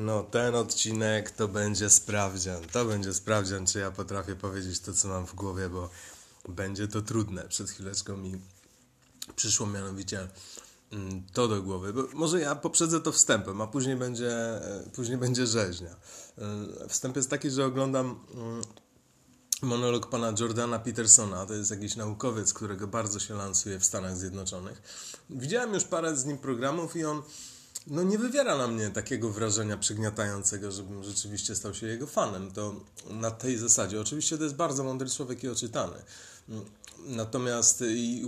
No, ten odcinek to będzie sprawdzian. To będzie sprawdzian, czy ja potrafię powiedzieć to, co mam w głowie, bo będzie to trudne. Przed chwileczką mi przyszło mianowicie mm, to do głowy. Bo może ja poprzedzę to wstępem, a później będzie, e, później będzie rzeźnia. E, wstęp jest taki, że oglądam mm, monolog pana Jordana Petersona. To jest jakiś naukowiec, którego bardzo się lansuje w Stanach Zjednoczonych. Widziałem już parę z nim programów i on no nie wywiera na mnie takiego wrażenia przygniatającego, żebym rzeczywiście stał się jego fanem. To na tej zasadzie. Oczywiście to jest bardzo mądry człowiek i oczytany. Natomiast i,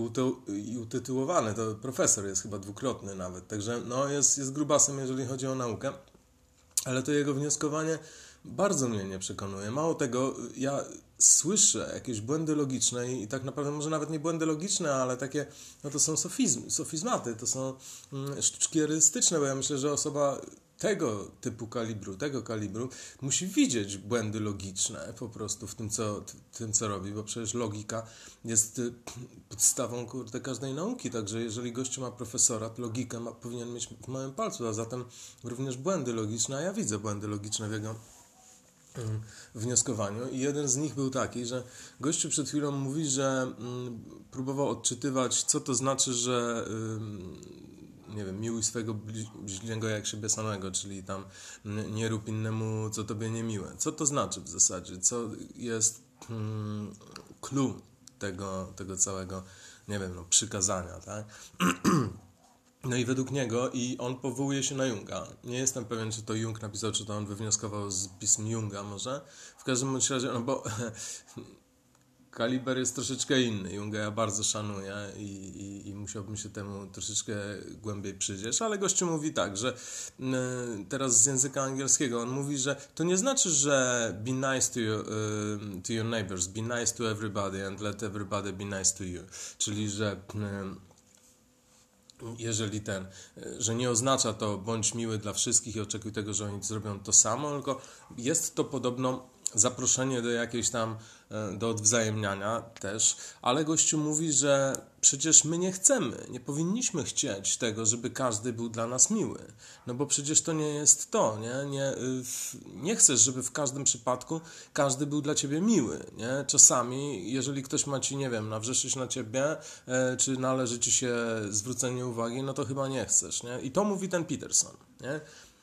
i utytułowany, to profesor jest chyba dwukrotny nawet, także no jest, jest grubasem, jeżeli chodzi o naukę, ale to jego wnioskowanie bardzo mnie nie przekonuje. Mało tego, ja słyszę jakieś błędy logiczne i, tak naprawdę może nawet nie błędy logiczne, ale takie, no to są sofizm, sofizmaty, to są mm, sztuczki erystyczne, bo ja myślę, że osoba tego typu kalibru, tego kalibru musi widzieć błędy logiczne po prostu w tym, co, tym, co robi, bo przecież logika jest y, podstawą kurde, każdej nauki, także jeżeli gościu ma profesora, to logikę ma, powinien mieć w małym palcu, a zatem również błędy logiczne, a ja widzę błędy logiczne w jego wnioskowaniu i jeden z nich był taki, że gościu przed chwilą mówi, że mm, próbował odczytywać, co to znaczy, że nie wiem, miłuj swojego bliźniego jak siebie samego, czyli tam nie rób innemu, co tobie niemiłe. Co to znaczy w zasadzie? Co jest hmm, clue tego, tego całego, nie wiem, no, przykazania, tak? No i według niego, i on powołuje się na Junga. Nie jestem pewien, czy to Jung napisał, czy to on wywnioskował z pism Junga może. W każdym razie, no bo kaliber jest troszeczkę inny. Junga ja bardzo szanuję i, i, i, musiałbym się temu troszeczkę głębiej przyjrzeć, ale gościu mówi tak, że teraz z języka angielskiego on mówi, że to nie znaczy, że be nice to your, to your neighbors, be nice to everybody and let everybody be nice to you. Czyli, że jeżeli ten, że nie oznacza to bądź miły dla wszystkich i oczekuj tego, że oni zrobią to samo, tylko jest to podobno zaproszenie do jakiejś tam do odwzajemniania też, ale gościu mówi, że przecież my nie chcemy, nie powinniśmy chcieć tego, żeby każdy był dla nas miły. No bo przecież to nie jest to, nie? Nie, y, nie chcesz, żeby w każdym przypadku każdy był dla ciebie miły, nie? Czasami, jeżeli ktoś ma ci, nie wiem, nawrzeszyć na ciebie, e, czy należy ci się zwrócenie uwagi, no to chyba nie chcesz, nie? I to mówi ten Peterson, nie?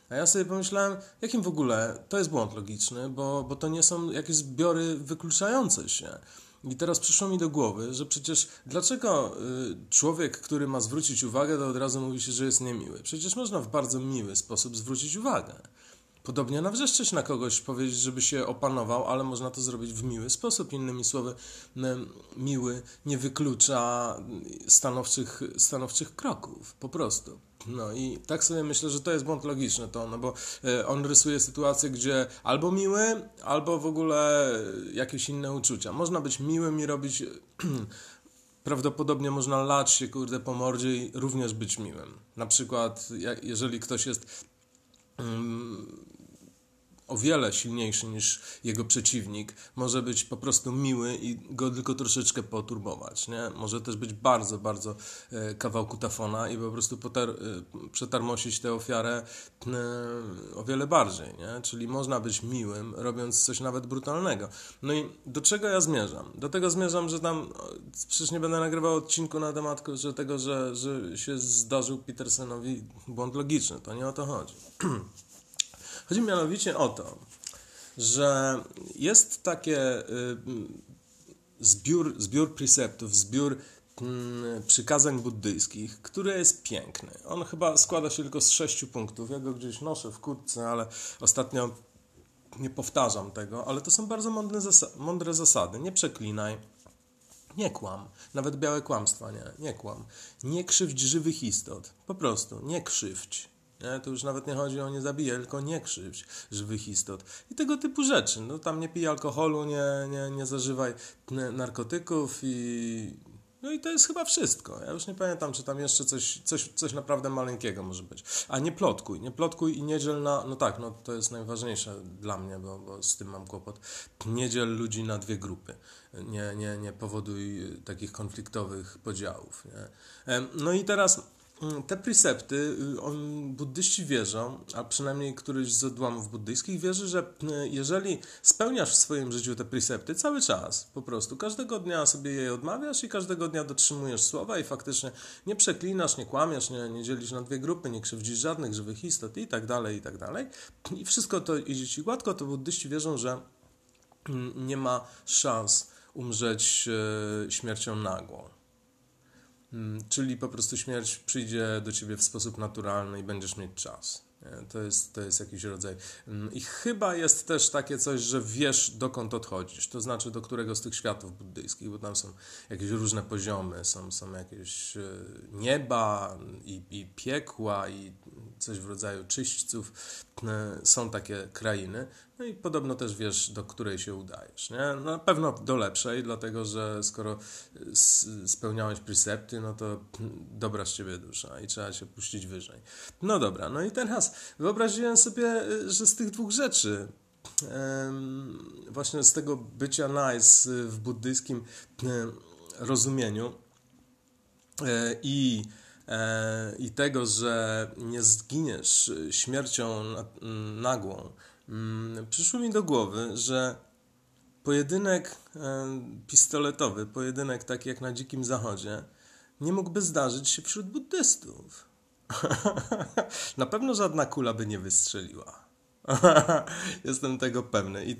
A ja sobie pomyślałem, jakim w ogóle to jest błąd logiczny, bo, bo to nie są jakieś zbiory wykluczające się. I teraz przyszło mi do głowy, że przecież dlaczego y, człowiek, który ma zwrócić uwagę, to od razu mówi się, że jest niemiły? Przecież można w bardzo miły sposób zwrócić uwagę. Podobnie nawrzeszczeć na kogoś, powiedzieć, żeby się opanował, ale można to zrobić w miły sposób. Innymi słowy, miły nie wyklucza stanowczych, stanowczych kroków, po prostu. No i tak sobie myślę, że to jest błąd logiczny, to, no bo e, on rysuje sytuację, gdzie albo miły, albo w ogóle jakieś inne uczucia. Można być miłym i robić prawdopodobnie można lać się, kurde, po mordzie i również być miłym. Na przykład, jeżeli ktoś jest mm, o wiele silniejszy niż jego przeciwnik, może być po prostu miły i go tylko troszeczkę poturbować, nie? Może też być bardzo, bardzo e, kawał kutafona i po prostu potar, e, przetarmosić tę ofiarę e, o wiele bardziej, nie? Czyli można być miłym, robiąc coś nawet brutalnego. No i do czego ja zmierzam? Do tego zmierzam, że tam, przecież nie będę nagrywał odcinku na temat że tego, że, że się zdarzył Petersonowi błąd logiczny. To nie o to chodzi. Chodzi mianowicie o to, że jest takie y, zbiór, zbiór preceptów, zbiór mm, przykazań buddyjskich, który jest piękny. On chyba składa się tylko z sześciu punktów. Ja go gdzieś noszę w kurtce, ale ostatnio nie powtarzam tego, ale to są bardzo mądre, zasady. Mądre zasady. Nie przeklinaj, nie kłam. Nawet białe kłamstwa, nie. Nie kłam. Nie krzywdź żywych istot. Po prostu, nie krzywdź. Nie? To już nawet nie chodzi o nie zabijać, tylko nie krzywdź żywych istot. I tego typu rzeczy. No tam nie pij alkoholu, nie, nie, nie zażywaj narkotyków i... No i to jest chyba wszystko. Ja już nie pamiętam, czy tam jeszcze coś, coś, coś naprawdę maleńkiego może być. A nie plotkuj. Nie plotkuj i nie dziel na... No tak, no to jest najważniejsze dla mnie, bo, bo z tym mam kłopot. Nie dziel ludzi na dwie grupy. Nie, nie, nie powoduj takich konfliktowych podziałów. Nie? No i teraz te precepty, y, on, buddyści wierzą, a przynajmniej któryś z odłamów buddyjskich wierzy, że y, jeżeli spełniasz w swoim życiu te precepty cały czas, po prostu każdego dnia sobie je odmawiasz i każdego dnia dotrzymujesz słowa i faktycznie nie przeklinasz, nie kłamiesz, nie, nie dzielisz na dwie grupy, nie krzywdzisz żadnych żywych istot i tak dalej, i tak dalej. I wszystko to idzie ci gładko, to buddyści wierzą, że mm, nie ma szans umrzeć y, śmiercią nagłą. Mm, czyli po prostu śmierć przyjdzie do ciebie w sposób naturalny i będziesz mieć czas. To jest, to jest jakiś rodzaj. Mm, I chyba jest też takie coś, że wiesz, dokąd odchodzisz, to znaczy do którego z tych światów buddyjskich, bo tam są jakieś różne poziomy, są, są jakieś e, nieba i, i piekła, i coś w rodzaju czyśćców. Są takie krainy. No i podobno też wiesz, do której się udajesz. Nie? Na pewno do lepszej, dlatego że skoro spełniałeś precepty, no to dobra z ciebie dusza i trzeba się puścić wyżej. No dobra, no i teraz wyobraziłem sobie, że z tych dwóch rzeczy, właśnie z tego bycia nice w buddyjskim rozumieniu e, i i tego, że nie zginiesz śmiercią nagłą, Mm, przyszło mi do głowy, że pojedynek e, pistoletowy, pojedynek taki jak na Dzikim Zachodzie, nie mógłby zdarzyć się wśród buddystów. na pewno żadna kula by nie wystrzeliła. Jestem tego pewny. I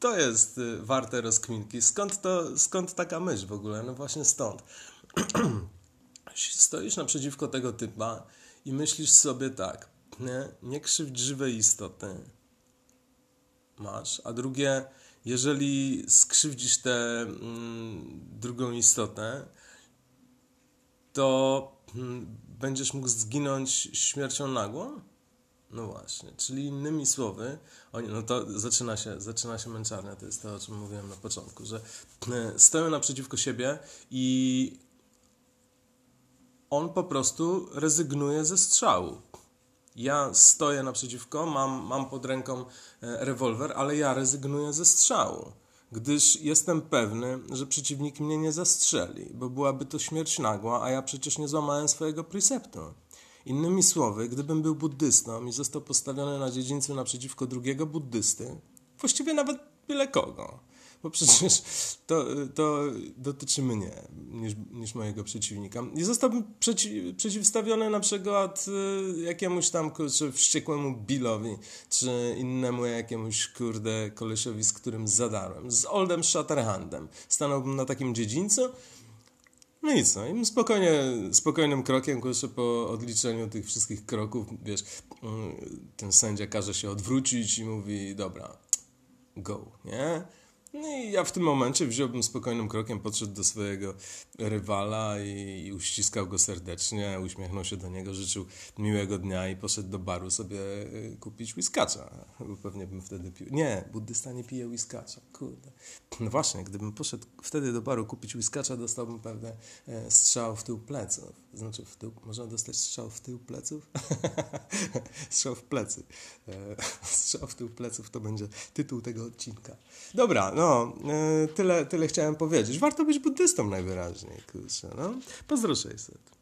to jest y, warte rozkminki. Skąd, to, skąd taka myśl w ogóle? No właśnie stąd. Stoisz naprzeciwko tego typa i myślisz sobie tak, nie, nie krzywdź żywej istoty, masz, a drugie, jeżeli skrzywdzisz tę mm, drugą istotę, to mm, będziesz mógł zginąć śmiercią nagłą? No właśnie, czyli innymi słowy, no to zaczyna się, zaczyna się męczarnia, to jest to, o czym mówiłem na początku, że e, stoją naprzeciwko siebie i on po prostu rezygnuje ze strzału. Ja stoję naprzeciwko, mam, mam pod ręką e, rewolwer, ale ja rezygnuję ze strzału, gdyż jestem pewny, że przeciwnik mnie nie zastrzeli, bo byłaby to śmierć nagła, a ja przecież nie złamałem swojego preceptu. Innymi słowy, gdybym był buddystą i został postawiony na dziedzińcu naprzeciwko drugiego buddysty, właściwie nawet byle kogo, bo przecież to, to dotyczy mnie niż, niż mojego przeciwnika. I zostałbym przeci, przeciwstawiony na przykład y, jakiemuś tam kurczę, wściekłemu Billowi, czy innemu jakiemuś kurde kolesiowi, z którym zadarłem, z Oldem Shatterhandem. Stanąłbym na takim dziedzińcu, no i co? I spokojnie, spokojnym krokiem, kurczę, po odliczeniu tych wszystkich kroków, wiesz, y, ten sędzia każe się odwrócić i mówi, dobra, go, nie? No i ja w tym momencie wziąłbym spokojnym krokiem, podszedł do swojego rywala i, i uściskał go serdecznie, uśmiechnął się do niego, życzył miłego dnia i poszedł do baru sobie y, kupić whiskacza. Bo pewnie bym wtedy pił. Nie, buddysta nie pije whiskacza, kurde. No właśnie, gdybym poszedł wtedy do baru kupić whiskacza, dostałbym pewne e, strzał w tył pleców. Znaczy w tył, można dostać strzał w tył pleców? strzał w plecy. E, strzał w tył pleców to będzie tytuł tego odcinka. Dobra, no, e, tyle, tyle chciałem powiedzieć. Warto być buddystą najwyraźniej, kurczę, no. Pozdro 600.